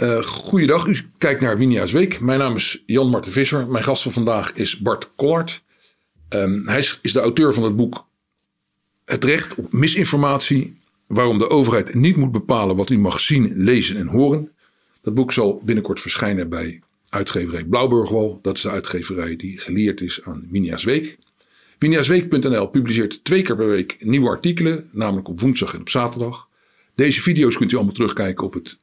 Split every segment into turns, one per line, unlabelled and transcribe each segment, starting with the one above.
Uh, goeiedag, u kijkt naar Winia's Week. Mijn naam is Jan Marten Visser. Mijn gast van vandaag is Bart Collard. Um, hij is, is, de auteur van het boek Het recht op misinformatie. Waarom de overheid niet moet bepalen wat u mag zien, lezen en horen. Dat boek zal binnenkort verschijnen bij uitgeverij Blauwburgwal. Dat is de uitgeverij die geleerd is aan Winia's Week. Winiasweek.nl publiceert twee keer per week nieuwe artikelen, namelijk op woensdag en op zaterdag. Deze video's kunt u allemaal terugkijken op het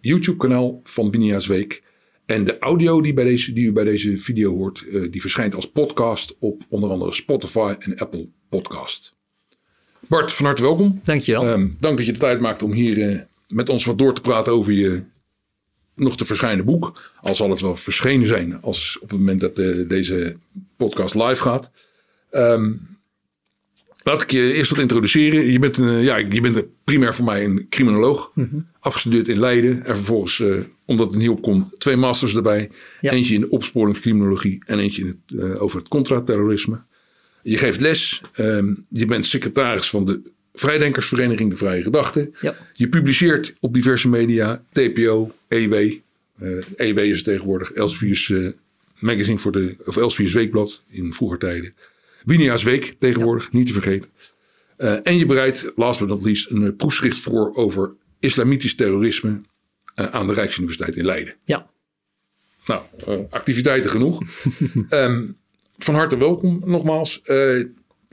YouTube-kanaal van Binia's Week. En de audio die, bij deze, die u bij deze video hoort, uh, die verschijnt als podcast op onder andere Spotify en Apple Podcast. Bart, van harte welkom.
Dankjewel.
Um, dank dat je de tijd maakt om hier uh, met ons wat door te praten over je nog te verschijnen boek. Al zal het wel verschenen zijn als op het moment dat uh, deze podcast live gaat. Um, Laat ik je eerst wat introduceren. Je bent, een, ja, je bent primair voor mij een criminoloog. Mm -hmm. Afgestudeerd in Leiden. En vervolgens, uh, omdat het niet opkomt, twee masters erbij. Ja. Eentje in de opsporingscriminologie en eentje in het, uh, over het contraterrorisme. Je geeft les. Um, je bent secretaris van de Vrijdenkersvereniging De Vrije Gedachten.
Ja.
Je publiceert op diverse media. TPO, EW. Uh, EW is tegenwoordig Elsevier's magazine voor de... Of Elsevier's Weekblad in vroeger tijden. Winia's Week tegenwoordig, ja. niet te vergeten. Uh, en je bereidt, last but not least, een uh, proefschrift voor over islamitisch terrorisme uh, aan de Rijksuniversiteit in Leiden.
Ja.
Nou, activiteiten genoeg. um, van harte welkom nogmaals.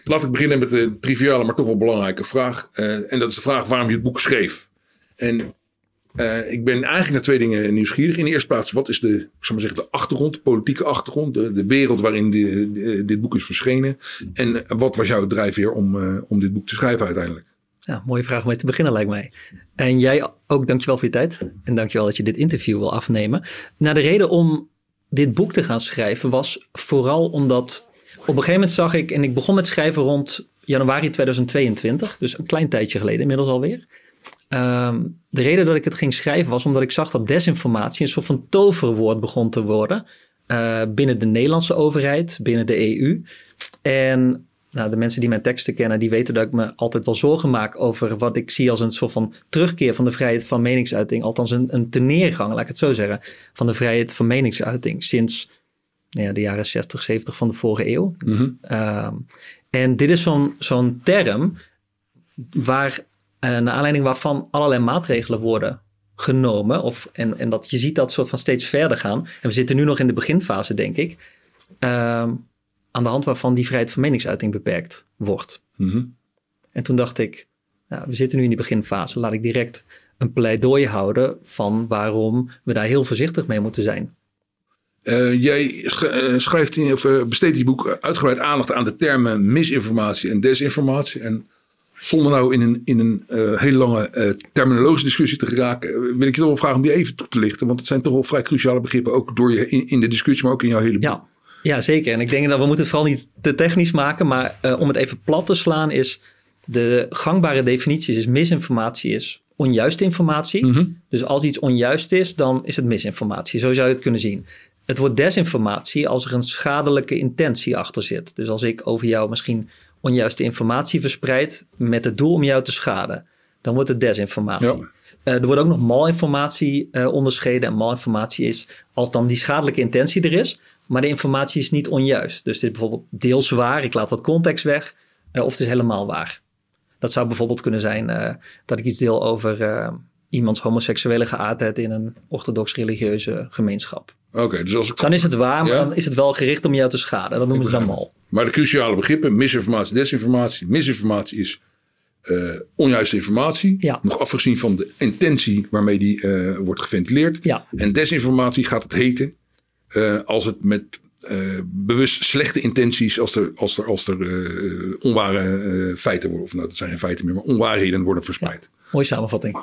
laat ik beginnen met de triviale, maar toch wel belangrijke vraag. en dat is de vraag waarom je het boek schreef. En uh, ik ben eigenlijk naar twee dingen nieuwsgierig. In de eerste plaats, wat is de, zal maar de achtergrond, de politieke achtergrond, de, de wereld waarin dit boek is verschenen? En wat was jouw drijfveer om, uh, om dit boek te schrijven uiteindelijk?
Ja, mooie vraag om mee te beginnen lijkt mij. En jij ook, dankjewel voor je tijd. En dankjewel dat je dit interview wil afnemen. Nou, de reden om dit boek te gaan schrijven was vooral omdat op een gegeven moment zag ik, en ik begon met schrijven rond januari 2022, dus een klein tijdje geleden inmiddels alweer. Um, de reden dat ik het ging schrijven was omdat ik zag dat desinformatie een soort van toverwoord begon te worden. Uh, binnen de Nederlandse overheid, binnen de EU. En nou, de mensen die mijn teksten kennen, die weten dat ik me altijd wel zorgen maak over wat ik zie als een soort van terugkeer van de vrijheid van meningsuiting. Althans, een, een teneergang, laat ik het zo zeggen, van de vrijheid van meningsuiting sinds nou ja, de jaren 60, 70 van de vorige eeuw.
Mm -hmm.
uh, en dit is zo'n zo'n term waar uh, naar aanleiding waarvan allerlei maatregelen worden genomen. Of, en, en dat je ziet dat soort van steeds verder gaan. En we zitten nu nog in de beginfase, denk ik. Uh, aan de hand waarvan die vrijheid van meningsuiting beperkt wordt.
Mm -hmm.
En toen dacht ik, nou, we zitten nu in die beginfase. Laat ik direct een pleidooi houden van waarom we daar heel voorzichtig mee moeten zijn.
Uh, jij schrijft in, of besteedt in je boek uitgebreid aandacht aan de termen misinformatie en desinformatie. En zonder nou in een, in een uh, hele lange uh, terminologische discussie te geraken, wil ik je toch wel vragen om die even toe te lichten. Want het zijn toch wel vrij cruciale begrippen, ook door je in, in de discussie, maar ook in jouw hele boek.
Ja, ja, zeker. En ik denk dat we moeten het vooral niet te technisch maken, maar uh, om het even plat te slaan is, de gangbare definitie is misinformatie is onjuiste informatie.
Mm -hmm.
Dus als iets onjuist is, dan is het misinformatie. Zo zou je het kunnen zien. Het wordt desinformatie als er een schadelijke intentie achter zit. Dus als ik over jou misschien onjuiste informatie verspreid met het doel om jou te schaden, dan wordt het desinformatie.
Ja.
Uh, er wordt ook nog malinformatie uh, onderscheiden. En malinformatie is als dan die schadelijke intentie er is, maar de informatie is niet onjuist. Dus dit is bijvoorbeeld deels waar, ik laat wat context weg, uh, of het is helemaal waar. Dat zou bijvoorbeeld kunnen zijn dat ik iets deel over iemands homoseksuele geaardheid in een orthodox religieuze gemeenschap.
Oké, okay, dus als ik...
Dan is het waar, maar ja? dan is het wel gericht om jou te schaden. Dat noemen ze dan mal.
Maar de cruciale begrippen, misinformatie, desinformatie. Misinformatie is uh, onjuiste informatie.
Ja.
Nog afgezien van de intentie waarmee die uh, wordt geventileerd.
Ja.
En desinformatie gaat het heten uh, als het met bewust slechte intenties, als er, als er, als er onware feiten worden, of nou dat zijn geen feiten meer, maar onwaarheden worden verspreid.
Ja. Mooie samenvatting.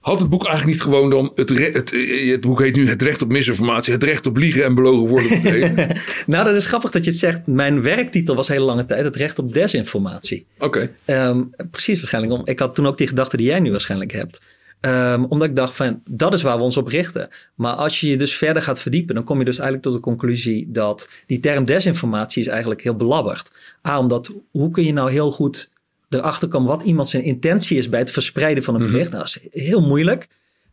Had het boek eigenlijk niet gewoon dan. Het, het, het, boek heet nu Het recht op misinformatie. Het recht op liegen en belogen worden.
nou, dat is grappig dat je het zegt. Mijn werktitel was hele lange tijd Het recht op desinformatie.
Oké.
Okay. Um, precies waarschijnlijk. Om, ik had toen ook die gedachte die jij nu waarschijnlijk hebt. Um, omdat ik dacht van dat is waar we ons op richten. Maar als je je dus verder gaat verdiepen, dan kom je dus eigenlijk tot de conclusie dat die term desinformatie is eigenlijk heel belabberd. A, omdat hoe kun je nou heel goed erachter komen wat iemand zijn intentie is bij het verspreiden van een bericht. Mm -hmm. Nou, dat is heel moeilijk.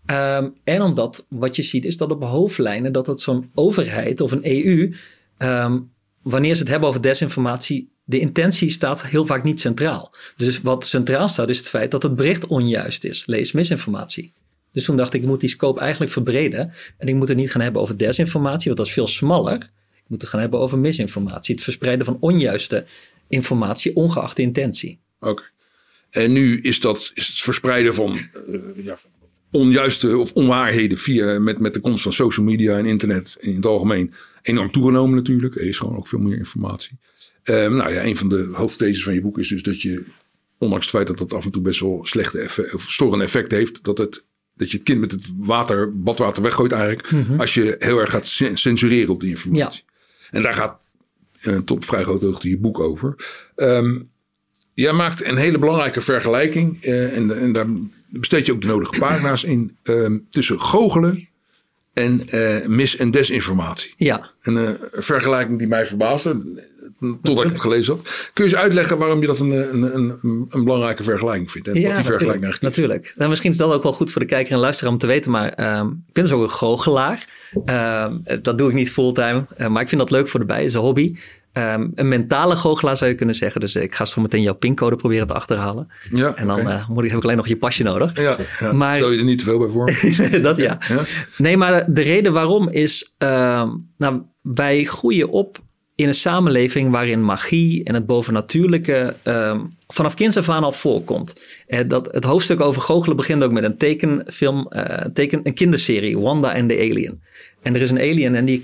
Ehm, en omdat wat je ziet is dat op hoofdlijnen dat het zo'n overheid of een EU, ehm, wanneer ze het hebben over desinformatie, de intentie staat heel vaak niet centraal. Dus wat centraal staat is het feit dat het bericht onjuist is. Lees misinformatie. Dus toen dacht ik, ik moet die scope eigenlijk verbreden. En ik moet het niet gaan hebben over desinformatie, want dat is veel smaller. Ik moet het gaan hebben over misinformatie. Het verspreiden van onjuiste informatie, ongeacht de intentie.
Oké. En nu is dat is het verspreiden van uh, ja, onjuiste of onwaarheden via, met, met de komst van social media en internet in het algemeen enorm toegenomen natuurlijk. Er is gewoon ook veel meer informatie. Um, nou ja, een van de hoofdtheses van je boek is dus dat je, ondanks het feit dat dat af en toe best wel slechte effect, of storende effect heeft, dat het dat je het kind met het water, badwater weggooit eigenlijk. Mhm. Als je heel erg gaat censureren op die informatie. En daar gaat uh, tot vrij grote hoogte je boek over. Um, jij maakt een hele belangrijke vergelijking. Uh, en, en, daar besteed je ook de nodige pagina's in. Um, tussen goochelen en uh, mis- en desinformatie.
Ja.
Een vergelijking die mij verbaasde totdat ik het gelezen had. Kun je eens uitleggen waarom je dat een, een, een, een belangrijke vergelijking vindt?
Ja,
wat die vergelijking eigenlijk
Natuurlijk. Nou, misschien is dat ook wel goed voor de kijker en luisteraar om te weten. Maar um, ik ben dus ook een goochelaar. Um, dat doe ik niet fulltime. Maar ik vind dat leuk voor de bij. is een hobby. Um, een mentale goochelaar zou je kunnen zeggen. Dus ik ga zo meteen jouw pincode proberen te achterhalen. Ja, en dan okay. uh, moet ik, heb ik alleen nog je pasje nodig.
Ja, ja. maar stel je er niet te veel bij voor.
dat ja. ja. Nee, maar de reden waarom is... nou, wij groeien op in een samenleving waarin magie en het bovennatuurlijke um, vanaf kinds af aan al voorkomt. Uh, dat, het hoofdstuk over goochelen begint ook met een tekenfilm, teken, een kinderserie, Wanda en the Alien. En er is een alien en die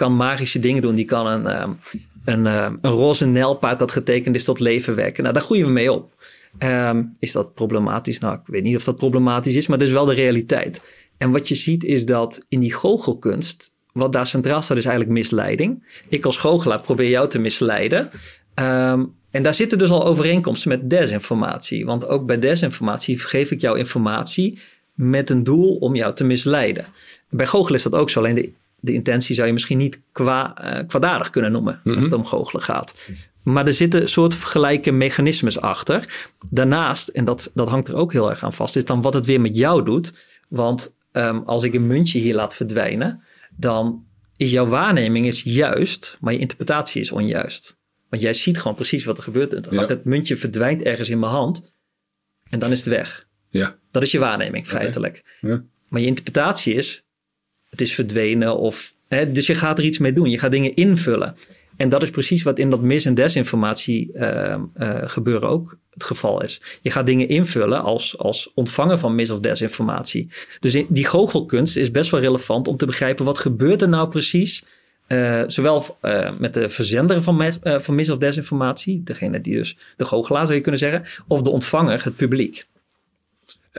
kan magische dingen doen. Die kan een, um, een, um, een roze nijlpaard dat getekend is tot leven wekken. Nou, daar groeien we mee op. Um, is dat problematisch? Nou, ik weet niet of dat problematisch is, maar het is wel de realiteit. En wat je ziet is dat in die goochelkunst wat daar centraal staat is eigenlijk misleiding. Ik als goochelaar probeer jou te misleiden. Um, en daar zitten dus al overeenkomsten met desinformatie. Want ook bij desinformatie geef ik jou informatie met een doel om jou te misleiden. Bij goochelen is dat ook zo. Alleen de, de intentie zou je misschien niet kwa, uh, kwaadaardig kunnen noemen mm -hmm. als het om goochelen gaat. Maar er zitten soort gelijke mechanismes achter. Daarnaast, en dat, dat hangt er ook heel erg aan vast, is dan wat het weer met jou doet. Want um, als ik een muntje hier laat verdwijnen, dan is jouw waarneming is juist, maar je interpretatie is onjuist. Want jij ziet gewoon precies wat er gebeurt. Ja. Het muntje verdwijnt ergens in mijn hand en dan is het weg.
Ja.
Dat is je waarneming feitelijk. Ja. Maar je interpretatie is, het is verdwenen of... Hè, dus je gaat er iets mee doen. Je gaat dingen invullen. En dat is precies wat in dat mis- en desinformatie uh, uh, gebeuren ook het geval is. Je gaat dingen invullen als, als ontvanger van mis- of desinformatie. Dus die goochelkunst is best wel relevant om te begrijpen wat gebeurt er nou precies. Uh, zowel uh, met de verzender van, van mis- of desinformatie, degene die dus de goochelaar zou je kunnen zeggen, of de ontvanger, het publiek.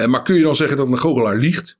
maar kun je dan zeggen dat een goochelaar liegt?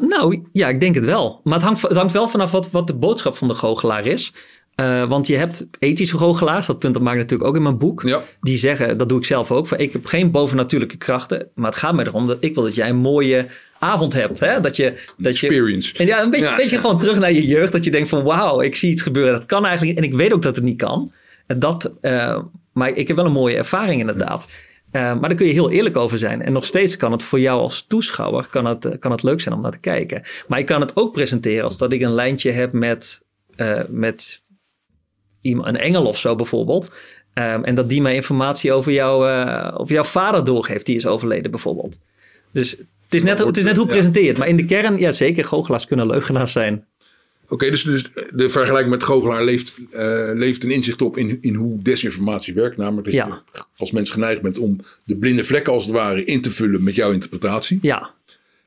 Nou ja, ik denk het wel. Maar het hangt, het hangt wel vanaf wat, wat de boodschap van de goochelaar is. Uh, want je hebt ethische goochelaars, dat punt dat maak ik natuurlijk ook in mijn boek.
Ja.
Die zeggen, dat doe ik zelf ook, van ik heb geen bovennatuurlijke krachten. Maar het gaat mij erom dat ik wil dat jij een mooie avond hebt. Hè? Dat je, dat
Experience.
Je, en ja, een beetje, ja, beetje ja. gewoon terug naar je jeugd. Dat je denkt van wauw, ik zie iets gebeuren. Dat kan eigenlijk En ik weet ook dat het niet kan. En dat, uh, maar ik heb wel een mooie ervaring inderdaad. Uh, maar daar kun je heel eerlijk over zijn. En nog steeds kan het voor jou als toeschouwer kan het, kan het leuk zijn om naar te kijken. Maar ik kan het ook presenteren als dat ik een lijntje heb met, met een engel of zo bijvoorbeeld. Um, en dat die mij informatie over, jou, uh, over jouw vader doorgeeft, die is overleden bijvoorbeeld. Dus het is net, het is net hoe het presenteert. Maar in de kern, ja zeker, goochelaars kunnen leugenaars zijn.
Oké, okay, dus, dus de vergelijking met goochelaar leeft, uh, leeft een inzicht op in, in hoe desinformatie werkt. Namelijk dat ja. je als mens geneigd bent om de blinde vlekken als het ware in te vullen met jouw interpretatie.
Ja.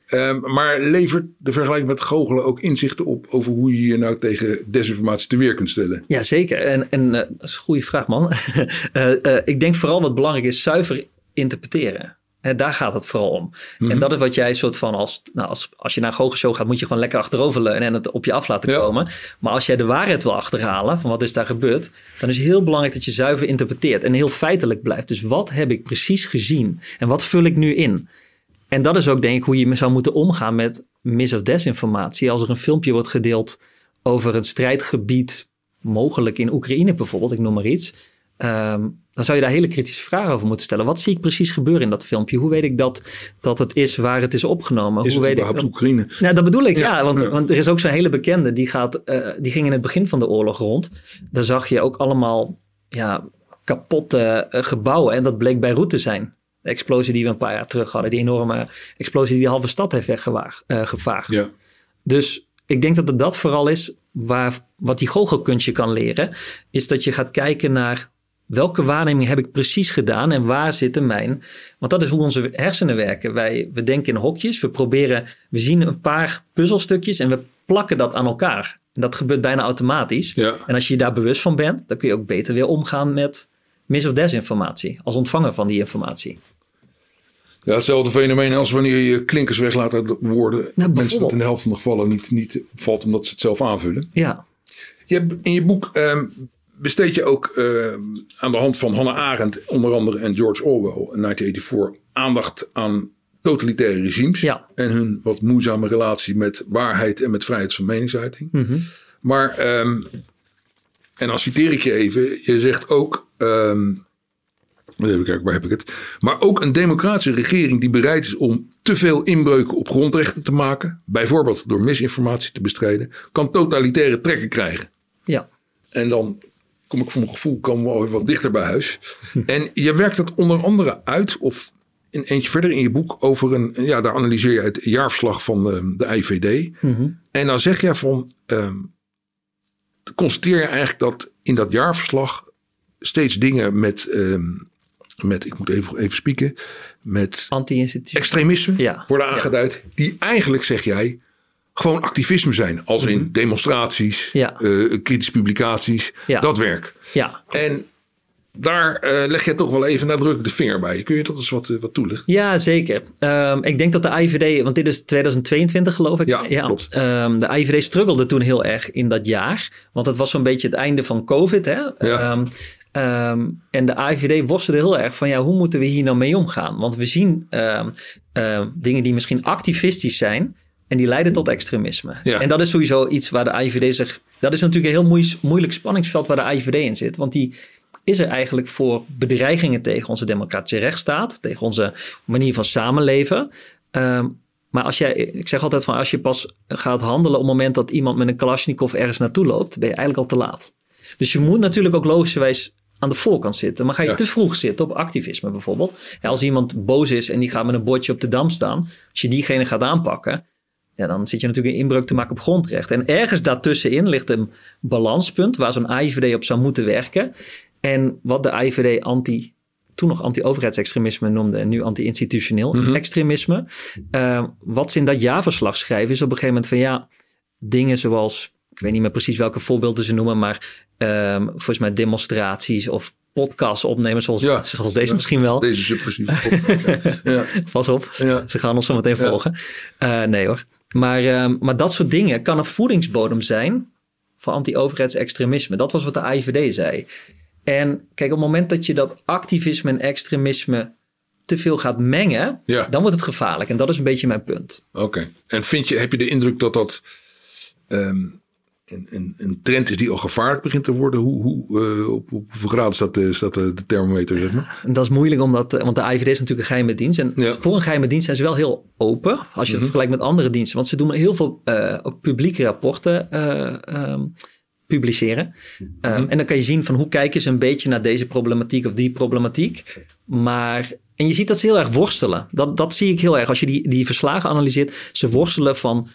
Um, maar levert de vergelijking met goochelen ook inzichten op over hoe je je nou tegen desinformatie te weer kunt stellen?
Ja, zeker. En, en uh, dat is een goede vraag, man. uh, ik denk vooral wat belangrijk is, zuiver interpreteren. En daar gaat het vooral om. En dat is wat jij soort van als, nou als, als je naar een goochelshow gaat, moet je gewoon lekker achterover leunen en het op je af laten komen. Ja. Maar als jij de waarheid wil achterhalen van wat is daar gebeurd, dan is het heel belangrijk dat je zuiver interpreteert en heel feitelijk blijft. Dus wat heb ik precies gezien en wat vul ik nu in? En dat is ook denk ik hoe je zou moeten omgaan met mis- of desinformatie. Als er een filmpje wordt gedeeld over een strijdgebied, mogelijk in Oekraïne bijvoorbeeld, ik noem maar iets. Ehm, dan zou je daar hele kritische vragen over moeten stellen. Wat zie ik precies gebeuren in dat filmpje? Hoe weet ik dat, dat het is waar het is opgenomen?
Is
Hoe
het
weet ik
überhaupt
dat...
Oekraïne?
Nou, dat bedoel ik, ja.
Ja,
want,
ja.
want er is ook zo'n hele bekende, die, gaat, eh, die ging in het begin van de oorlog rond. Daar zag je ook allemaal ja, kapotte eh, gebouwen. En dat bleek Beirut te zijn. De explosie die we een paar jaar terug hadden. Die enorme explosie die de halve stad heeft weggevaagd. eh, gevaagd.
Ja.
Dus ik denk dat het dat vooral is waar, wat die goochelkunstje kan leren. Is dat je gaat kijken naar welke waarneming heb ik precies gedaan en waar zitten mijn... Want dat is hoe onze hersenen werken. Wij, we denken in hokjes, we proberen, we zien een paar puzzelstukjes en we plakken dat aan elkaar. En dat gebeurt bijna automatisch.
Ja.
En als je je daar bewust van bent, dan kun je ook beter weer omgaan met mis- of desinformatie. Als ontvanger van die informatie.
Ja, hetzelfde fenomeen als wanneer je klinkers weglaat uit woorden. mensen dat in de helft van de gevallen niet, niet opvalt omdat ze het zelf aanvullen.
Ja,
Je hebt, in je boek ehm, besteed je ook ehm, aan de hand van Hannah Arendt onder andere en George Orwell in 1984 aandacht aan totalitaire regimes
Ja.
en hun wat moeizame relatie met waarheid en met vrijheid van meningsuiting.
Mhm.
Maar, ehm, en dan citeer ik je even, je zegt ook, ehm, even kijken, waar heb ik het? Maar ook een democratische regering die bereid is om te veel inbreuken op grondrechten te maken, bijvoorbeeld door misinformatie te bestrijden, kan totalitaire trekken krijgen.
ja,
En dan kom ik voor mijn gevoel komen we alweer wat dichter bij huis. En je werkt het onder andere uit, of in eentje verder in je boek, over een, ja, daar analyseer je het jaarverslag van de, de IVD.
Mhm.
En dan zeg je van, ehm, constateer je eigenlijk dat in dat jaarverslag steeds dingen met, ehm, met ik moet even, even spieken, met
anti-instituut.
extremisme
Ja.
worden aangeduid. Die eigenlijk, zeg jij, gewoon activisme zijn. Als in demonstraties,
Mhm. Ja.
eh, kritische publicaties,
Ja.
dat werk.
Ja,
En daar eh, leg je toch wel even nadrukkelijk de vinger bij. Kun je dat eens wat, eh, wat toelichten?
Ja, zeker. Ehm, ik denk dat de IVD, want dit is 2022 geloof ik.
Ja, klopt.
Ehm, de IVD struggelde toen heel erg in dat jaar. Want het was zo'n beetje het einde van COVID. Hè? Ehm, ehm, en de IVD worstelde heel erg van ja, hoe moeten we hier nou mee omgaan? Want we zien dingen die misschien activistisch zijn. En die leiden tot extremisme.
Ja.
En dat is sowieso iets waar de IVD zich. Dat is natuurlijk een heel moei- moeilijk spanningsveld waar de IVD in zit. Want die is er eigenlijk voor bedreigingen tegen onze democratische rechtsstaat, tegen onze manier van samenleven. Ehm, maar als jij, ik zeg altijd van als je pas gaat handelen op het moment dat iemand met een Kalashnikov ergens naartoe loopt, ben je eigenlijk al te laat. Dus je moet natuurlijk ook logischerwijs aan de voorkant zitten. Maar ga je
Ja.
te vroeg zitten op activisme bijvoorbeeld. Ja, als iemand boos is en die gaat met een bordje op de dam staan. Als je diegene gaat aanpakken. Ja, dan zit je natuurlijk een inbreuk te maken op grondrecht. En ergens daartussenin ligt een balanspunt waar zo'n AIVD op zou moeten werken. En wat de AIVD anti, toen nog anti-overheidsextremisme noemde en nu anti-institutioneel extremisme. Eh, wat ze in dat jaarverslag schrijven is op een gegeven moment van ja, dingen zoals, ik weet niet meer precies welke voorbeelden ze noemen, maar ehm, volgens mij demonstraties of podcasts opnemen, zoals,
Ja.
zoals deze misschien wel.
Deze subversieve podcast. ja.
Pas op, ze gaan ons zo meteen volgen. Eh, nee hoor. Maar, ehm, maar dat soort dingen kan een voedingsbodem zijn voor anti-overheidsextremisme. Dat was wat de AIVD zei. En kijk, op het moment dat je dat activisme en extremisme te veel gaat mengen,
Ja.
dan wordt het gevaarlijk. En dat is een beetje mijn punt.
Oké. En vind je, heb je de indruk dat dat ehm, een, een, een trend is die al gevaarlijk begint te worden? Hoe, hoe, eh, op, op hoeveel graden staat, de, staat de, de thermometer, zeg maar?
En dat is moeilijk, omdat, eh, want de AIVD is natuurlijk een geheime dienst. En
Ja.
voor een geheime dienst zijn ze wel heel open, als je het vergelijkt met andere diensten. Want ze doen heel veel eh, ook publieke rapporten eh, ehm, publiceren. Ehm, En dan kan je zien van hoe kijken ze een beetje naar deze problematiek of die problematiek. Maar, en je ziet dat ze heel erg worstelen. Dat, dat zie ik heel erg. Als je die, die verslagen analyseert, ze worstelen van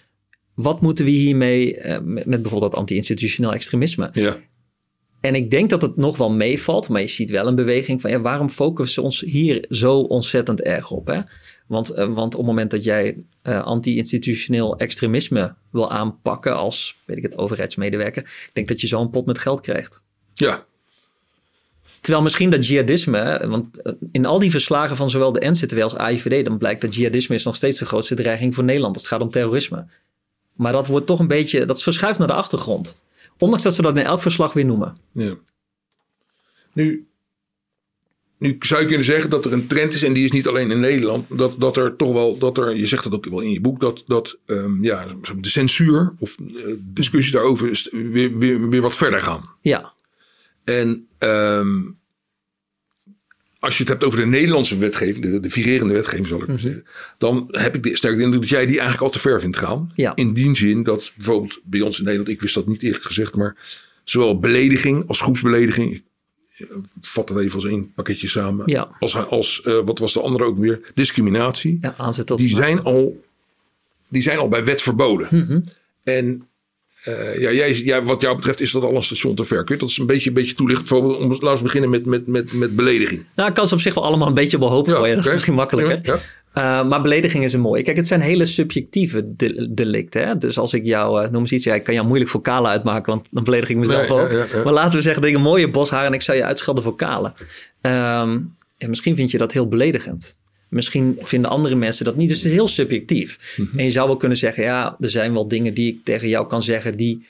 wat moeten we hiermee eh, met, met bijvoorbeeld dat anti-institutioneel extremisme.
Ja.
En ik denk dat het nog wel meevalt, maar je ziet wel een beweging van ja, waarom focussen we ons hier zo ontzettend erg op? Hè? Want, eh, want op het moment dat jij eh, anti-institutioneel extremisme wil aanpakken als, weet ik het, overheidsmedewerker, ik denk dat je zo'n pot met geld krijgt.
Ja.
Terwijl misschien dat jihadisme, want in al die verslagen van zowel de NCTW als AIVD, dan blijkt dat jihadisme is nog steeds de grootste dreiging voor Nederland als het gaat om terrorisme. Maar dat wordt toch een beetje, dat verschuift naar de achtergrond. Ondanks dat ze dat in elk verslag weer noemen.
Ja. Nu, nu zou je kunnen zeggen dat er een trend is, en die is niet alleen in Nederland, dat, dat er toch wel, dat er, je zegt dat ook wel in je boek, dat, dat ehm, ja, de censuur of eh, discussies daarover is weer, weer, weer wat verder gaan.
Ja,
En ehm, als je het hebt over de Nederlandse wetgeving, de, de virerende wetgeving zal ik maar zeggen, dan heb ik de, sterk de indruk dat jij die eigenlijk al te ver vindt gaan.
Ja.
In die zin dat bijvoorbeeld bij ons in Nederland, ik wist dat niet eerlijk gezegd, maar zowel belediging als groepsbelediging, ik eh, vat het even als één pakketje samen,
Ja.
als, als eh, wat was de andere ook weer, discriminatie,
Ja, aanzet tot
die zijn al, die zijn al bij wet verboden.
Mhm.
En eh, ja, jij, ja, wat jou betreft is dat al een station te ver. Kun je dat eens een beetje, een beetje toelichten? Bijvoorbeeld, om, laten we beginnen met, met, met, met belediging.
Nou, ik kan ze op zich wel allemaal een beetje op hoop gooien. Dat is misschien makkelijker.
Ja, ja.
Uh, maar belediging is een mooie. Kijk, het zijn hele subjectieve de- delicten. Hè? Dus als ik jou, uh, noem eens iets, ja, ik kan jou moeilijk voor kalen uitmaken, want dan beledig ik mezelf
Nee, ja,
ook.
ja, ja.
Maar laten we zeggen dat ik een mooie boshaar en ik zou je uitschelden voor kalen. Ehm, en misschien vind je dat heel beledigend. Misschien vinden andere mensen dat niet. Dus het is heel subjectief.
Mhm.
En je zou wel kunnen zeggen, ja, er zijn wel dingen die ik tegen jou kan zeggen die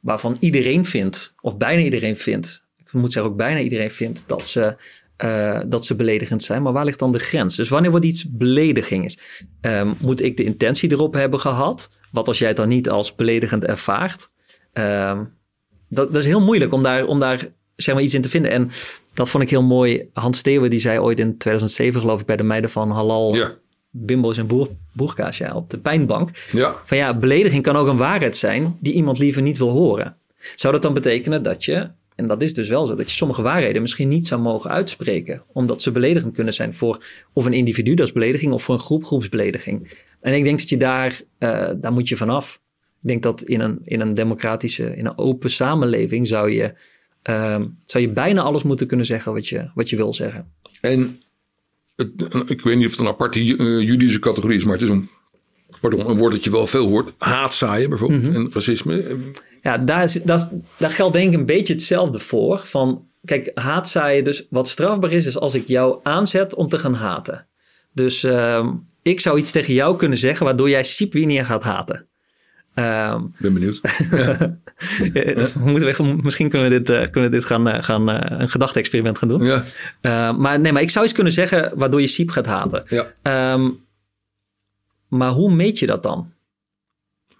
waarvan iedereen vindt, of bijna iedereen vindt, ik moet zeggen ook bijna iedereen vindt dat ze, eh, dat ze beledigend zijn. Maar waar ligt dan de grens? Dus wanneer wordt iets belediging is? Ehm, moet ik de intentie erop hebben gehad? Wat als jij het dan niet als beledigend ervaart? Ehm, dat, dat is heel moeilijk om daar, om daar zeg maar, iets in te vinden. En dat vond ik heel mooi. Hans Steeuwen die zei ooit in 2007 geloof ik bij de meiden van Halal,
Ja.
Bimbo's en boer, boerkaas ja, op de pijnbank.
Ja.
Van ja, belediging kan ook een waarheid zijn die iemand liever niet wil horen. Zou dat dan betekenen dat je, en dat is dus wel zo, dat je sommige waarheden misschien niet zou mogen uitspreken, omdat ze beledigend kunnen zijn voor of een individu, dat is belediging, of voor een groep, groepsbelediging. En ik denk dat je daar, eh, daar moet je vanaf. Ik denk dat in een, in een democratische, in een open samenleving zou je, ehm, zou je bijna alles moeten kunnen zeggen wat je, wat je wil zeggen.
En het, ik weet niet of het een aparte eh, juridische categorie is, maar het is een, pardon, een woord dat je wel veel hoort. Haatzaaien bijvoorbeeld
Mhm.
en racisme.
Ja, daar, is, daar, geldt denk ik een beetje hetzelfde voor. Van, kijk, haatzaaien dus wat strafbaar is, is als ik jou aanzet om te gaan haten. Dus ehm, ik zou iets tegen jou kunnen zeggen waardoor jij Siep Wienier gaat haten. Ehm,
Ik ben benieuwd.
we moeten we, misschien kunnen we dit, eh, kunnen we dit gaan, eh, gaan eh, een gedachte-experiment gaan doen.
Ja,
Eh, maar nee, maar ik zou iets kunnen zeggen waardoor je Siep gaat haten.
ja.
Ehm, maar hoe meet je dat dan?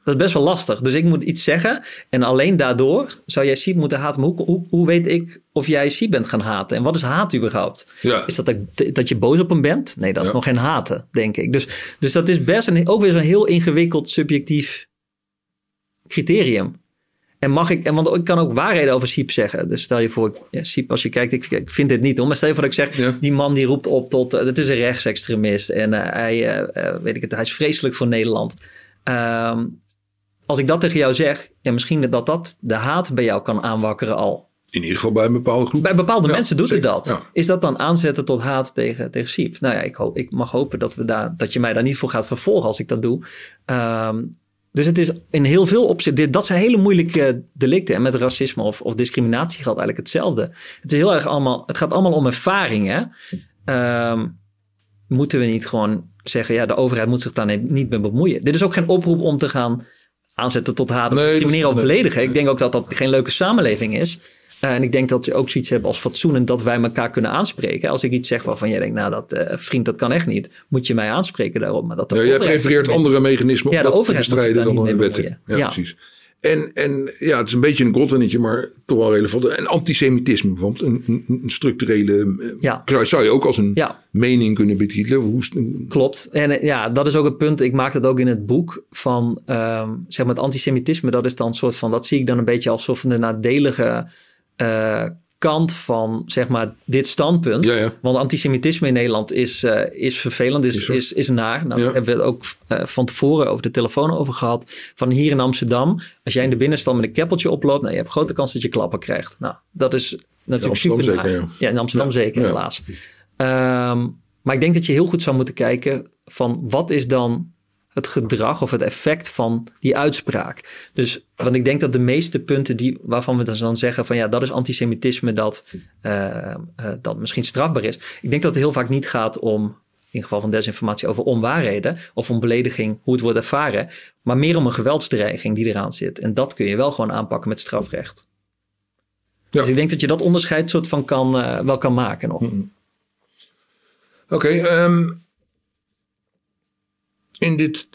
Dat is best wel lastig. Dus ik moet iets zeggen en alleen daardoor zou jij Siep moeten haten. Maar hoe, hoe, hoe weet ik of jij Siep bent gaan haten? En wat is haat überhaupt?
ja.
Is dat dat- dat je boos op hem bent? Nee, dat is
Ja.
nog geen haten, denk ik. Dus, dus dat is best een, ook weer zo'n heel ingewikkeld subjectief criterium. En mag ik, en want ik kan ook waarheden over Siep zeggen. Dus stel je voor, ik- ja, Siep, als je kijkt, ik, ik vind dit niet hoor. Maar stel je voor dat ik zeg,
Ja.
die man die roept op tot, eh, het is een rechtsextremist. En eh, hij, eh, weet ik het, hij is vreselijk voor Nederland. Ehm, als ik dat tegen jou zeg, ja, misschien dat dat de haat bij jou kan aanwakkeren al.
In ieder geval bij een bepaalde groep.
Bij bepaalde
Ja,
mensen doet
zeker,
het dat.
ja.
Is dat dan aanzetten tot haat tegen, tegen Siep? Nou ja, ik, hoop, ik mag hopen dat, we daar, dat je mij daar niet voor gaat vervolgen als ik dat doe. Ehm, dus het is in heel veel opzichten, dat zijn hele moeilijke delicten. En met racisme of, of discriminatie geldt eigenlijk hetzelfde. Het, is heel erg allemaal, het gaat allemaal om ervaring. Hè? Ehm, moeten we niet gewoon zeggen, ja, de overheid moet zich daar niet mee bemoeien. Dit is ook geen oproep om te gaan aanzetten tot haat,
Nee,
discrimineren of beledigen. Ik denk ook dat dat geen leuke samenleving is. Uh, en ik denk dat je ook zoiets hebt als fatsoen en dat wij elkaar kunnen aanspreken. Als ik iets zeg waarvan jij denkt, nou dat uh, vriend, dat kan echt niet. Moet je mij aanspreken daarop. Maar dat
Ja, jij prefereert andere mechanismen
Ja,
om dat te bestrijden dan een
bemoeien.
Ja,
Ja.
precies. En, en ja, het is een beetje een godwinnetje, maar toch wel relevant. En antisemitisme bijvoorbeeld, een, een, structurele... eh,
Ja.
Zou, je ook als een
Ja.
mening kunnen betitelen? Hoe,
Klopt. En eh, ja, dat is ook het punt. Ik maak dat ook in het boek van, ehm, zeg maar, het antisemitisme. Dat is dan een soort van, dat zie ik dan een beetje als soort van de nadelige eh, kant van, zeg maar, dit standpunt.
Ja, ja.
Want antisemitisme in Nederland is, eh, is vervelend, is,
Is
is, is naar. Nou,
Ja.
hebben we het ook eh, van tevoren over de telefoon over gehad. Van hier in Amsterdam, als jij in de binnenstand met een keppeltje oploopt, nou, je hebt grote kans dat je klappen krijgt. Nou, dat is natuurlijk super
zeker, ja.
in Amsterdam zeker, helaas. Ehm, maar ik denk dat je heel goed zou moeten kijken van wat is dan het gedrag of het effect van die uitspraak. Dus, want ik denk dat de meeste punten die, waarvan we dan zeggen van ja, dat is antisemitisme dat, eh, eh, dat misschien strafbaar is. Ik denk dat het heel vaak niet gaat om, in geval van desinformatie, over onwaarheden of om belediging, hoe het wordt ervaren, maar meer om een geweldsdreiging die eraan zit. En dat kun je wel gewoon aanpakken met strafrecht.
Ja.
Dus ik denk dat je dat onderscheid soort van kan, eh, wel kan maken nog.
Oké, ehm, in dit...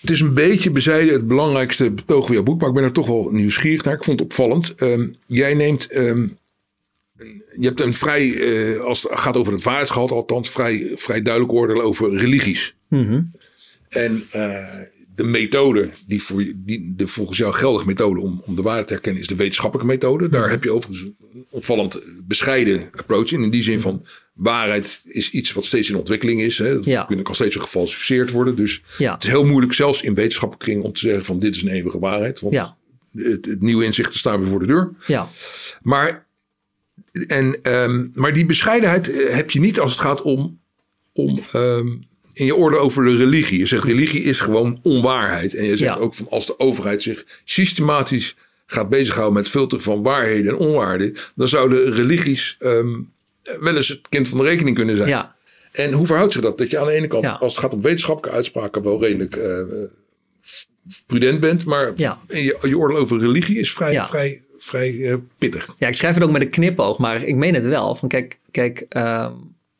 Het is een beetje bezijden het belangrijkste betoog van jouw boek, maar ik ben er toch wel nieuwsgierig naar. Ik vond het opvallend. Ehm, jij neemt ehm, je hebt een vrij, eh, als het gaat over het waarheidsgehalte althans, vrij, vrij duidelijk oordeel over religies.
Mhm.
En eh, de methode, die, voor, die de volgens jou geldige methode om, om de waarheid te herkennen, is de wetenschappelijke methode. Daar heb je overigens een opvallend bescheiden approach in. In die zin van waarheid is iets wat steeds in ontwikkeling is. Hè.
Ja.
kan steeds gefalsificeerd worden. Dus
Ja.
het is heel moeilijk, zelfs in wetenschappelijke kring, om te zeggen van dit is een eeuwige waarheid. Want
Ja.
het, het nieuwe inzichten staan weer voor de deur.
Ja.
Maar, en, ehm, maar die bescheidenheid eh, heb je niet als het gaat om, om ehm, in je orde over de religie. Je zegt religie is gewoon onwaarheid. En je zegt
Ja.
ook van als de overheid zich systematisch gaat bezighouden met filteren van waarheden en onwaarheden, dan zouden religies ehm, wel eens het kind van de rekening kunnen zijn.
Ja.
En hoe verhoudt zich dat? Dat je aan de ene kant,
Ja.
als het gaat om wetenschappelijke uitspraken, wel redelijk eh, prudent bent, maar
Ja.
je, je oordeel over religie is vrij,
Ja.
vrij, vrij eh, pittig.
Ja, ik schrijf het ook met een knipoog, maar ik meen het wel. Van kijk, kijk ehm,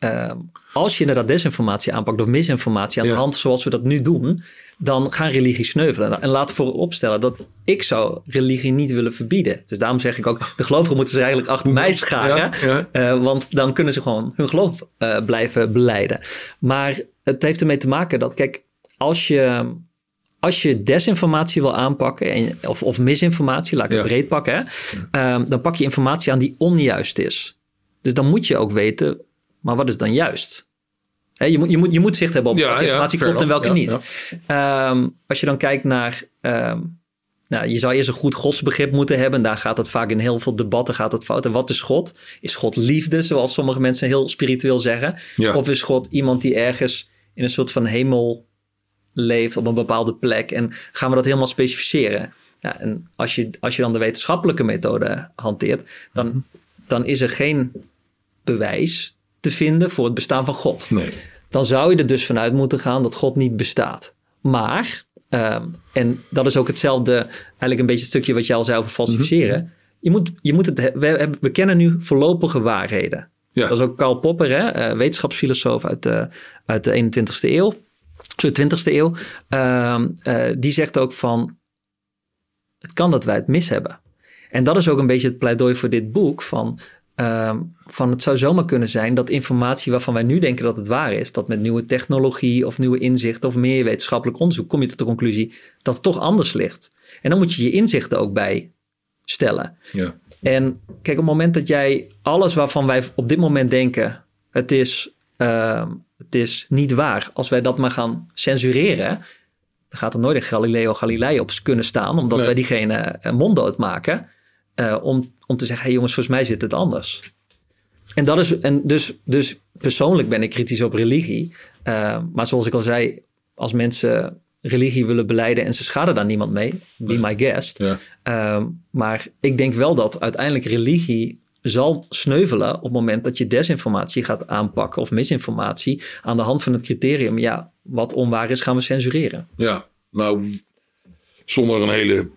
ehm, als je inderdaad desinformatie aanpakt of misinformatie aan
Ja.
de hand zoals we dat nu doen, dan gaan religie sneuvelen. En laat vooropstellen dat ik zou religie niet willen verbieden. Dus daarom zeg ik ook, de gelovigen moeten zich eigenlijk achter mij scharen.
Ja, ja.
Eh, want dan kunnen ze gewoon hun geloof eh, blijven beleiden. Maar het heeft ermee te maken dat, kijk, als je, als je desinformatie wil aanpakken, en, of, of misinformatie, laat ik het breed pakken, hè, ehm, dan pak je informatie aan die onjuist is. Dus dan moet je ook weten, maar wat is dan juist? Je, moet, je, moet, je moet zicht hebben op
Ja,
welke
ja,
informatie
fair
klopt en welke niet.
Ja,
Ehm, als je dan kijkt naar. ehm, nou, je zou eerst een goed godsbegrip moeten hebben. Daar gaat het vaak in heel veel debatten gaat het fout. En wat is God? Is God liefde, zoals sommige mensen heel spiritueel zeggen?
Ja.
Of is God iemand die ergens in een soort van hemel leeft op een bepaalde plek? En gaan we dat helemaal specificeren? Ja, en als je, als je dan de wetenschappelijke methode hanteert, dan, dan is er geen bewijs te vinden voor het bestaan van God
Nee.
dan zou je er dus vanuit moeten gaan dat God niet bestaat. Maar, ehm, en dat is ook hetzelfde, eigenlijk een beetje het stukje wat je al zei over falsificeren. je, moet, je moet het, he- we, we kennen nu voorlopige waarheden.
Ja.
Dat is ook Karl Popper, hè, eh, wetenschapsfilosoof uit de, uit de 21ste eeuw. Sorry, 20ste eeuw. Ehm, eh, die zegt ook van, het kan dat wij het mis hebben. En dat is ook een beetje het pleidooi voor dit boek. Van, ehm, van het zou zomaar kunnen zijn dat informatie waarvan wij nu denken dat het waar is, dat met nieuwe technologie of nieuwe inzichten of meer wetenschappelijk onderzoek kom je tot de conclusie dat het toch anders ligt. En dan moet je je inzichten ook bij stellen.
Ja.
En kijk, op het moment dat jij alles waarvan wij op dit moment denken, het is, ehm, het is niet waar, als wij dat maar gaan censureren, dan gaat er nooit een Galileo Galilei op kunnen staan, omdat
Nee.
wij diegene eh, monddood maken, eh, om, om te zeggen, hé hey jongens, volgens mij zit het anders. En, dat is, en dus, dus persoonlijk ben ik kritisch op religie. Eh, maar zoals ik al zei, als mensen religie willen beleiden en ze schaden daar niemand mee, be my guest.
Ja.
Ehm, maar ik denk wel dat uiteindelijk religie zal sneuvelen op het moment dat je desinformatie gaat aanpakken of misinformatie aan de hand van het criterium, ja, wat onwaar is, gaan we censureren.
Ja, nou, zonder een hele.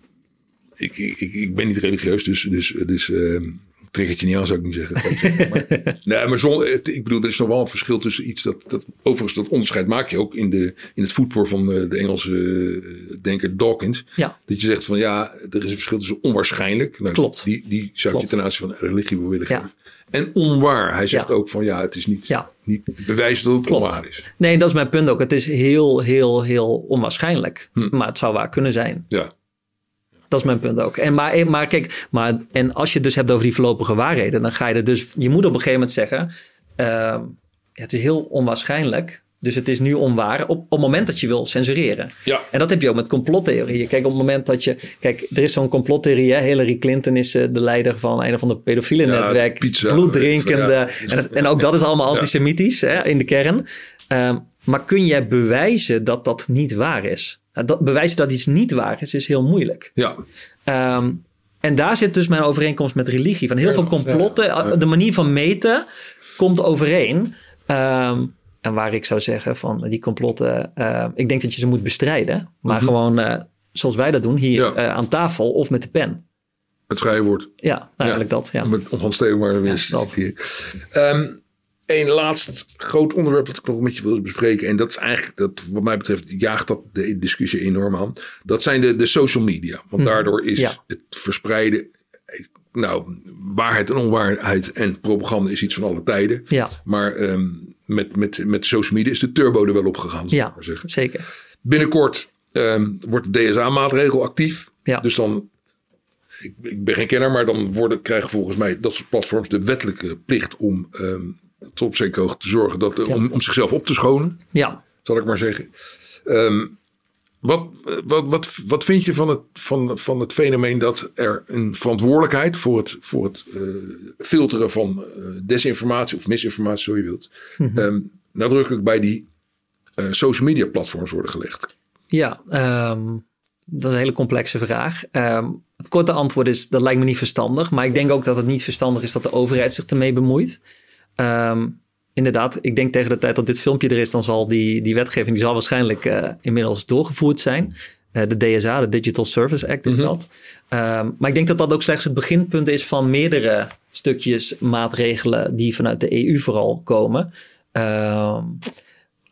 Ik, ik, ik- ben niet religieus, dus, dus, dus trek het je niet aan, zou ik niet zeggen. Maar, nee, maar het- ik bedoel, er is nog wel een verschil tussen iets dat, dat. Overigens, dat onderscheid maak je ook in, de, in het voetpoor van eh, de Engelse eh, denker Dawkins.
Ja,
Dat je zegt van ja, er is een verschil tussen onwaarschijnlijk. Nou,
Klopt.
Die, die zou
Klopt.
je ten aanzien van religie willen
Ja.
geven. En onwaar. Hij zegt
Ja.
ook van ja, het is niet,
Ja.
niet bewijs dat het
Klopt.
onwaar is.
nee, dat is mijn punt ook. Het is heel, heel, heel onwaarschijnlijk, maar het zou waar kunnen zijn.
Ja.
Dat is mijn punt ook. En, maar, maar kijk, maar, en als je het dus hebt over die voorlopige waarheden, dan ga je er dus, je moet op een gegeven moment zeggen, ehm, het is heel onwaarschijnlijk, dus het is nu onwaar op, op het moment dat je wil censureren.
Ja.
En dat heb je ook met complottheorieën. Kijk, op het moment dat je, kijk, er is zo'n complottheorie, hè? Hillary Clinton is eh, de leider van een of ander pedofiele
Ja,
netwerk,
pizza,
bloeddrinkende,
ja.
en, het- en ook dat is allemaal antisemitisch hè, in de kern. Ehm, maar kun jij bewijzen dat dat niet waar is? Dat, bewijzen dat iets niet waar is, is heel moeilijk.
Ja.
Ehm, en daar zit dus mijn overeenkomst met religie. Van heel
Ja,
veel complotten,
ja, ja.
de manier van meten komt overeen. Ehm, en waar ik zou zeggen van die complotten, ehm, ik denk dat je ze moet bestrijden. Maar gewoon eh, zoals wij dat doen, hier
Mhm. Ja.
eh, aan tafel of met de pen.
Het vrije woord.
Ja, nou, eigenlijk dat. Ja.
Met Hans Steeuwen maar weer eens
dat.
citeren. Ehm, een laatst groot onderwerp wat ik nog met je wil bespreken. En dat is eigenlijk, dat, wat mij betreft, jaagt dat de discussie enorm aan. Dat zijn de, de social media. Want daardoor is
Mhm. Ja.
het verspreiden. Nou, waarheid en onwaarheid en propaganda is iets van alle tijden.
Ja.
Maar ehm, met, met, met social media is de turbo er wel opgegaan, zal
Ja,
maar zeggen.
zeker.
Binnenkort ehm, wordt de DSA-maatregel actief.
Ja.
Dus dan, ik, ik ben geen kenner, maar dan worden, krijgen volgens mij dat soort platforms de wettelijke plicht om ehm tot op zekere hoogte te zorgen dat, om, om zichzelf op te schonen,
Ja,
zal ik maar zeggen. Ehm, wat, wat, wat, wat vind je van het, van, van het fenomeen dat er een verantwoordelijkheid voor het, voor het eh, filteren van eh, desinformatie of misinformatie, zo je wilt, ehm, nadrukkelijk bij die eh, social media platforms worden gelegd?
ja ehm, dat is een hele complexe vraag. Ehm, het korte antwoord is, dat lijkt me niet verstandig. Maar ik denk ook dat het niet verstandig is dat de overheid zich ermee bemoeit. Ehm, inderdaad, ik denk tegen de tijd dat dit filmpje er is, dan zal die, die wetgeving die zal waarschijnlijk eh, inmiddels doorgevoerd zijn. Eh, de DSA, de Digital Service Act is dat. Ehm, maar ik denk dat dat ook slechts het beginpunt is van meerdere stukjes maatregelen die vanuit de EU vooral komen. Ehm,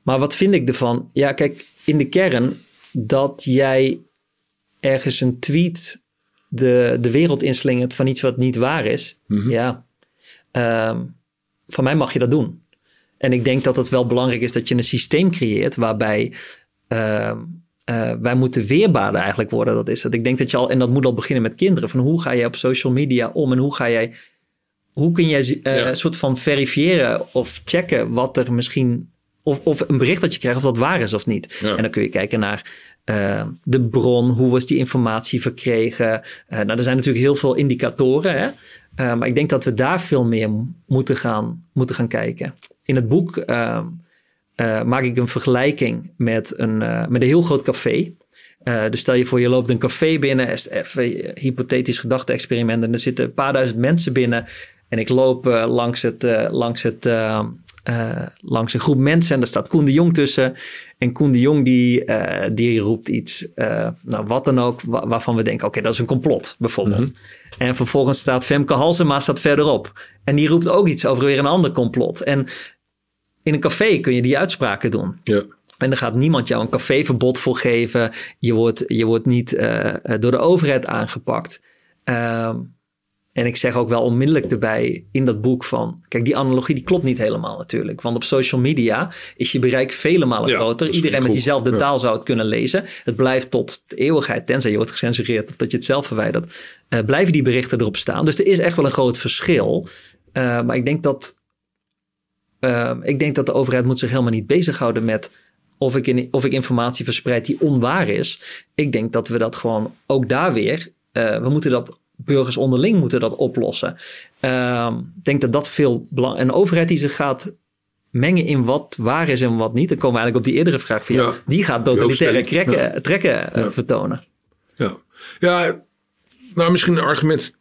maar wat vind ik ervan? Ja, kijk, in de kern dat jij ergens een tweet de, de wereld inslingert van iets wat niet waar is. Ja, ehm, van mij mag je dat doen. En ik denk dat het wel belangrijk is dat je een systeem creëert waarbij ehm, eh, wij moeten weerbaarder eigenlijk worden. Dat is het. Ik denk dat je al, en dat moet al beginnen met kinderen, van hoe ga je op social media om en hoe ga jij, hoe kun jij eh,
Ja.
een soort van verifiëren of checken wat er misschien, of, of een bericht dat je krijgt of dat waar is of niet.
Ja.
En dan kun je kijken naar eh, de bron, hoe was die informatie verkregen. Nou, er zijn natuurlijk heel veel indicatoren, hè? Eh, maar ik denk dat we daar veel meer moeten gaan, moeten gaan kijken. In het boek ehm, eh, maak ik een vergelijking met een, eh, met een heel groot café. Eh, dus stel je voor, je loopt een café binnen, even hypothetisch gedachte-experiment, en er zitten een paar duizend mensen binnen. En ik loop eh, langs, het, eh, langs, het, eh, langs een groep mensen en daar staat Koen de Jong tussen. En Koen de Jong die, eh, die roept iets, eh, nou wat dan ook, wa- waarvan we denken, oké, dat is een complot bijvoorbeeld. En vervolgens staat Femke Halsema staat verderop. En die roept ook iets over weer een ander complot. En in een café kun je die uitspraken doen.
Ja.
En er gaat niemand jou een caféverbod voor geven. Je wordt, je wordt niet door de overheid aangepakt. Ehm, en ik zeg ook wel onmiddellijk erbij in dat boek van... Kijk, die analogie die klopt niet helemaal natuurlijk. Want op social media is je bereik vele malen
Ja,
groter. Iedereen met diezelfde
Ja.
taal zou het kunnen lezen. Het blijft tot de eeuwigheid, tenzij je wordt gecensureerd... of dat je het zelf verwijdert. eh, blijven die berichten erop staan. Dus er is echt wel een groot verschil. Eh, maar ik denk dat Ehm, ik denk dat de overheid moet zich helemaal niet bezighouden met of ik, in, of ik informatie verspreid die onwaar is. Ik denk dat we dat gewoon ook daar weer, eh, we moeten dat, burgers onderling moeten dat oplossen. Ehm, ik denk dat dat veel belang, een overheid die zich gaat mengen in wat waar is en wat niet. Dan komen we eigenlijk op die eerdere vraag van jou.
Ja.
Die gaat totalitaire trekken, trekken eh,
Ja.
vertonen.
Ja. ja, nou misschien een argument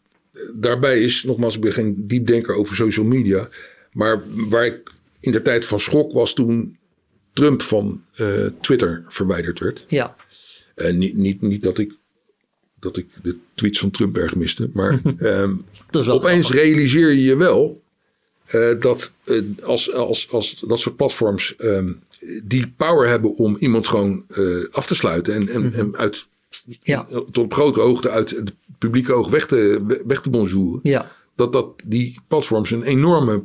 daarbij is, nogmaals, ik ben geen diepdenker over social media. Maar waar ik in de tijd van schrok was toen Trump van eh, Twitter verwijderd werd.
Ja,
En niet, niet, niet dat, ik, dat ik de tweets van Trump erg miste. Maar ehm, opeens
grappig.
realiseer je je wel eh, dat eh, als, als, als dat soort platforms ehm, die power hebben om iemand gewoon eh, af te sluiten en, en, en uit,
Ja.
tot op grote hoogte uit het publieke oog weg te, weg te bonjouren,
Ja,
dat dat die platforms een enorme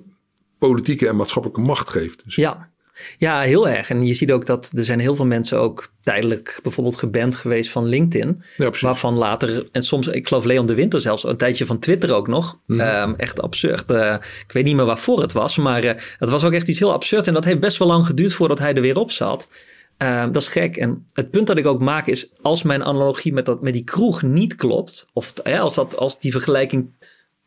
politieke en maatschappelijke macht geeft. Dus,
Ja. Ja, heel erg. En je ziet ook dat er zijn heel veel mensen ook tijdelijk bijvoorbeeld geband geweest van LinkedIn.
Ja,
waarvan later, en soms, ik geloof Leon de Winter zelfs, een tijdje van Twitter ook nog.
Mhm.
Ehm, echt absurd. Eh, ik weet niet meer waarvoor het was, maar eh, het was ook echt iets heel absurd. En dat heeft best wel lang geduurd voordat hij er weer op zat. Ehm, dat is gek. En het punt dat ik ook maak is, als mijn analogie met, dat, met die kroeg niet klopt, of ja, als, dat, als die vergelijking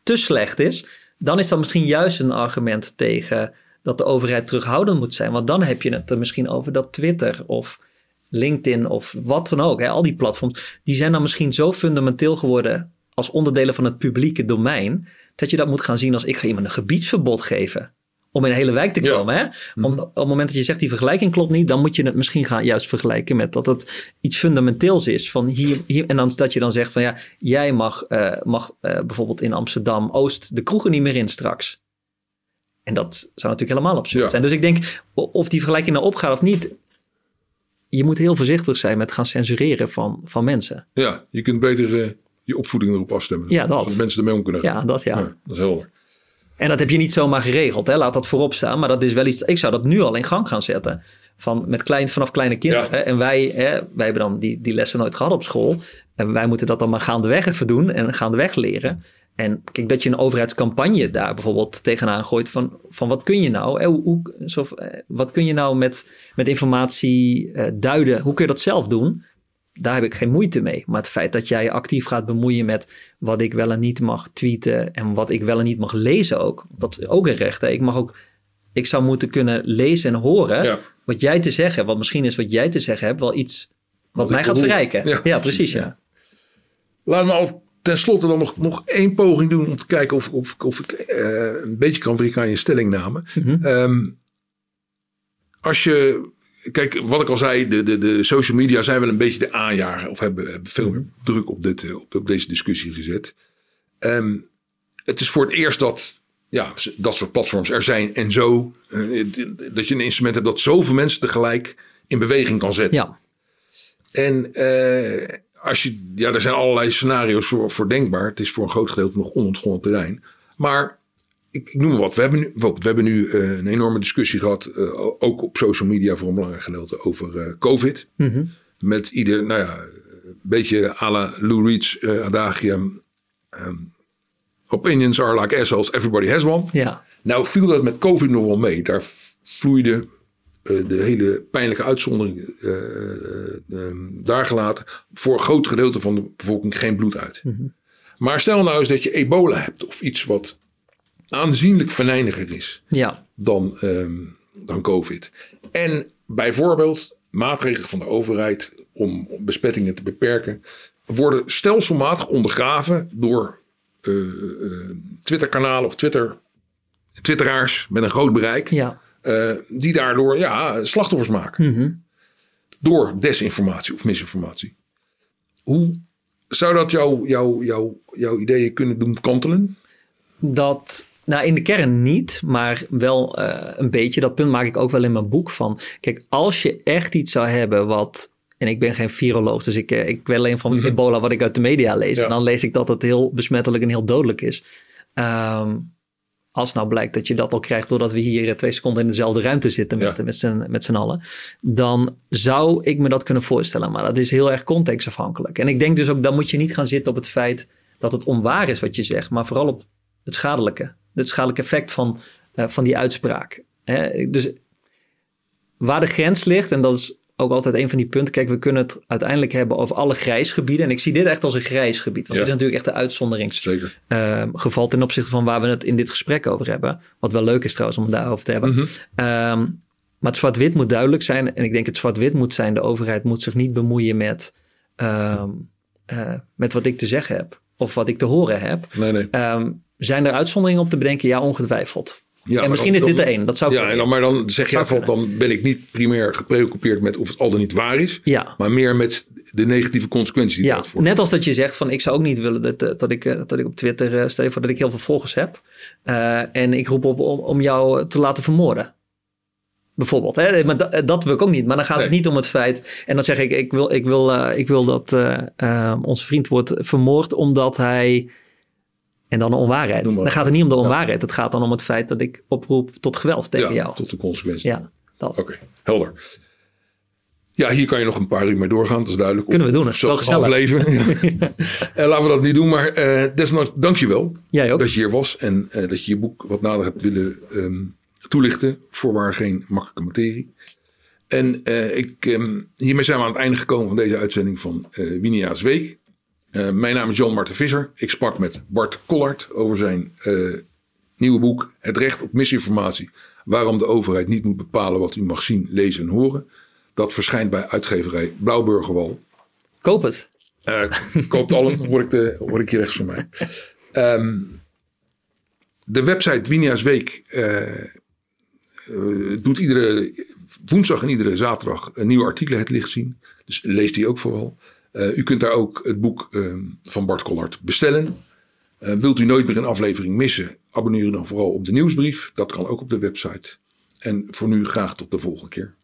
te slecht is, dan is dat misschien juist een argument tegen dat de overheid terughoudend moet zijn. Want dan heb je het er misschien over dat Twitter of LinkedIn of wat dan ook, hè, al die platforms, die zijn dan misschien zo fundamenteel geworden als onderdelen van het publieke domein, dat je dat moet gaan zien als ik ga iemand een gebiedsverbod geven. Om in een hele wijk te
Ja.
komen. Hè? Om, op het moment dat je zegt die vergelijking klopt niet, dan moet je het misschien gaan juist vergelijken met dat het iets fundamenteels is. Van hier, hier, en dan dat je dan zegt van ja, jij mag, eh, mag eh, bijvoorbeeld in Amsterdam Oost de kroegen niet meer in straks. En dat zou natuurlijk helemaal absurd
Ja.
zijn. Dus ik denk, of die vergelijking nou opgaat of niet, je moet heel voorzichtig zijn met gaan censureren van, van mensen.
Ja, je kunt beter eh, je opvoeding erop afstemmen.
Ja, dat.
Zodat mensen ermee om kunnen gaan.
Ja, dat ja.
dat is helder.
En dat heb je niet zomaar geregeld, hè? laat dat voorop staan. Maar dat is wel iets, ik zou dat nu al in gang gaan zetten. Van, met klein, vanaf kleine kinderen.
Ja.
Hè? En wij, hè, wij hebben dan die, die lessen nooit gehad op school. En wij moeten dat dan maar gaandeweg even doen en gaandeweg leren. En kijk, dat je een overheidscampagne daar bijvoorbeeld tegenaan gooit van, van wat kun je nou, hè, hoe, eh, wat kun je nou met, met informatie eh, duiden, hoe kun je dat zelf doen? Daar heb ik geen moeite mee. Maar het feit dat jij actief gaat bemoeien met wat ik wel en niet mag tweeten en wat ik wel en niet mag lezen ook, dat is ook een recht. Hè? Ik mag ook, ik zou moeten kunnen lezen en horen
Ja.
wat jij te zeggen hebt. Want misschien is wat jij te zeggen hebt wel iets wat,
Wat
mij gaat
bedoel.
verrijken.
Ja,
Ja,
precies, ja.
ja.
Laten we al tenslotte dan nog, nog één poging doen om te kijken of, of, of ik eh, een beetje kan wrikken aan je stellingname.
Mhm.
Ehm, als je, kijk, wat ik al zei, de, de, de social media zijn wel een beetje de aanjager of hebben, hebben veel meer druk op, dit, eh, op, op deze discussie gezet. Ehm, het is voor het eerst dat ja, dat soort platforms er zijn en zo, eh, dat je een instrument hebt dat zoveel mensen tegelijk in beweging kan zetten.
Ja.
En als je, ja, er zijn allerlei scenario's voor, voor denkbaar. Het is voor een groot gedeelte nog onontgonnen terrein. Maar ik, ik noem maar wat. We hebben nu, we hebben nu eh, een enorme discussie gehad, eh, ook op social media voor een belangrijk gedeelte, over eh, COVID.
Mhm.
Met ieder, nou ja, een beetje à la Lou Reed's adagium. ehm, opinions are like assholes, everybody has one.
ja.
Nou viel dat met COVID nog wel mee. Daar vloeide de hele pijnlijke uitzondering eh, eh, ehm, daar gelaten. Voor een groot gedeelte van de bevolking geen bloed uit. Maar stel nou eens dat je ebola hebt of iets wat aanzienlijk venijniger is
ja.
dan, ehm, dan COVID. En bijvoorbeeld maatregelen van de overheid om besmettingen te beperken worden stelselmatig ondergraven door eh, eh, Twitterkanalen of Twitter, Twitteraars met een groot bereik.
ja.
Eh, die daardoor ja, slachtoffers maken.
Mhm.
Door desinformatie of misinformatie. Hoe zou dat jouw jou, jou, jouw ideeën kunnen doen kantelen?
Dat, nou in de kern niet, maar wel eh, een beetje. Dat punt maak ik ook wel in mijn boek van. Kijk, als je echt iets zou hebben wat. En ik ben geen viroloog, dus ik, eh, ik weet alleen van ebola wat ik uit de media lees.
Ja.
En dan lees ik dat het heel besmettelijk en heel dodelijk is. Ehm, als nou blijkt dat je dat al krijgt doordat we hier eh, twee seconden in dezelfde ruimte zitten met,
Ja.
met z'n met z'n allen. Dan zou ik me dat kunnen voorstellen. Maar dat is heel erg contextafhankelijk. En ik denk dus ook, dan moet je niet gaan zitten op het feit dat het onwaar is wat je zegt. Maar vooral op het schadelijke. Het schadelijke effect van, eh, van die uitspraak. Hè? Dus waar de grens ligt, en dat is ook altijd een van die punten. Kijk, we kunnen het uiteindelijk hebben over alle grijsgebieden. En ik zie dit echt als een grijs gebied. Want
Ja.
dit is natuurlijk echt de uitzonderingsgeval
Zeker.
ten opzichte van waar we het in dit gesprek over hebben. Wat wel leuk is trouwens om het daarover te hebben.
Mhm.
Ehm, maar het zwart-wit moet duidelijk zijn. En ik denk het zwart-wit moet zijn. De overheid moet zich niet bemoeien met, ehm, eh, met wat ik te zeggen heb. Of wat ik te horen heb.
Nee, nee.
Ehm, zijn er uitzonderingen op te bedenken? Ja, ongetwijfeld.
Ja,
en misschien
dan-
is dit de een. Dat zou
Ja, en dan, maar dan zeg jij van, dan ben ik niet primair gepreoccupeerd met of het al dan niet waar is.
Ja.
Maar meer met de negatieve consequenties die
Ja,
dat voor.
net als dat je zegt van ik zou ook niet willen dat, eh, dat, ik, eh, dat ik op Twitter eh, stel je voor dat ik heel veel volgers heb. en ik roep op om, om jou te laten vermoorden. Bijvoorbeeld. Hè? Maar dat, dat wil ik ook niet. Maar dan gaat het niet om het feit. En dan zeg ik, ik wil, ik wil, ik wil dat onze vriend wordt vermoord omdat hij. En dan een onwaarheid. Dan gaat het niet om de onwaarheid. Het gaat dan om het feit dat ik oproep tot geweld tegen
ja,
jou.
tot de consequenties.
Ja, dat.
Oké, helder. Ja, hier kan je nog een paar uur mee doorgaan, dat is duidelijk.
Kunnen we doen, dat is wel
afleven. Eh, laten we dat niet doen, maar desnoods dank je wel
Jij ook.
dat je hier was. En eh, dat je je boek wat nader hebt willen ehm, toelichten. Voorwaar geen makkelijke materie. En ik, ehm, hiermee zijn we aan het einde gekomen van deze uitzending van eh Winia's Week. Eh, mijn naam is Jan Marten Visser. Ik sprak met Bart Collard over zijn eh, nieuwe boek Het recht op misinformatie. Waarom de overheid niet moet bepalen wat u mag zien, lezen en horen. Dat verschijnt bij uitgeverij Blauwburgerwal.
Koop het.
Eh koopt allen, hoor ik, de, hoor ik hier rechts van mij. Ehm, de website Winia's Week doet iedere woensdag en iedere zaterdag een nieuwe artikelen het licht zien. Dus lees die ook vooral. Eh, u kunt daar ook het boek ehm, van Bart Collard bestellen. Eh, wilt u nooit meer een aflevering missen, abonneer u dan vooral op de nieuwsbrief. Dat kan ook op de website. En voor nu graag tot de volgende keer.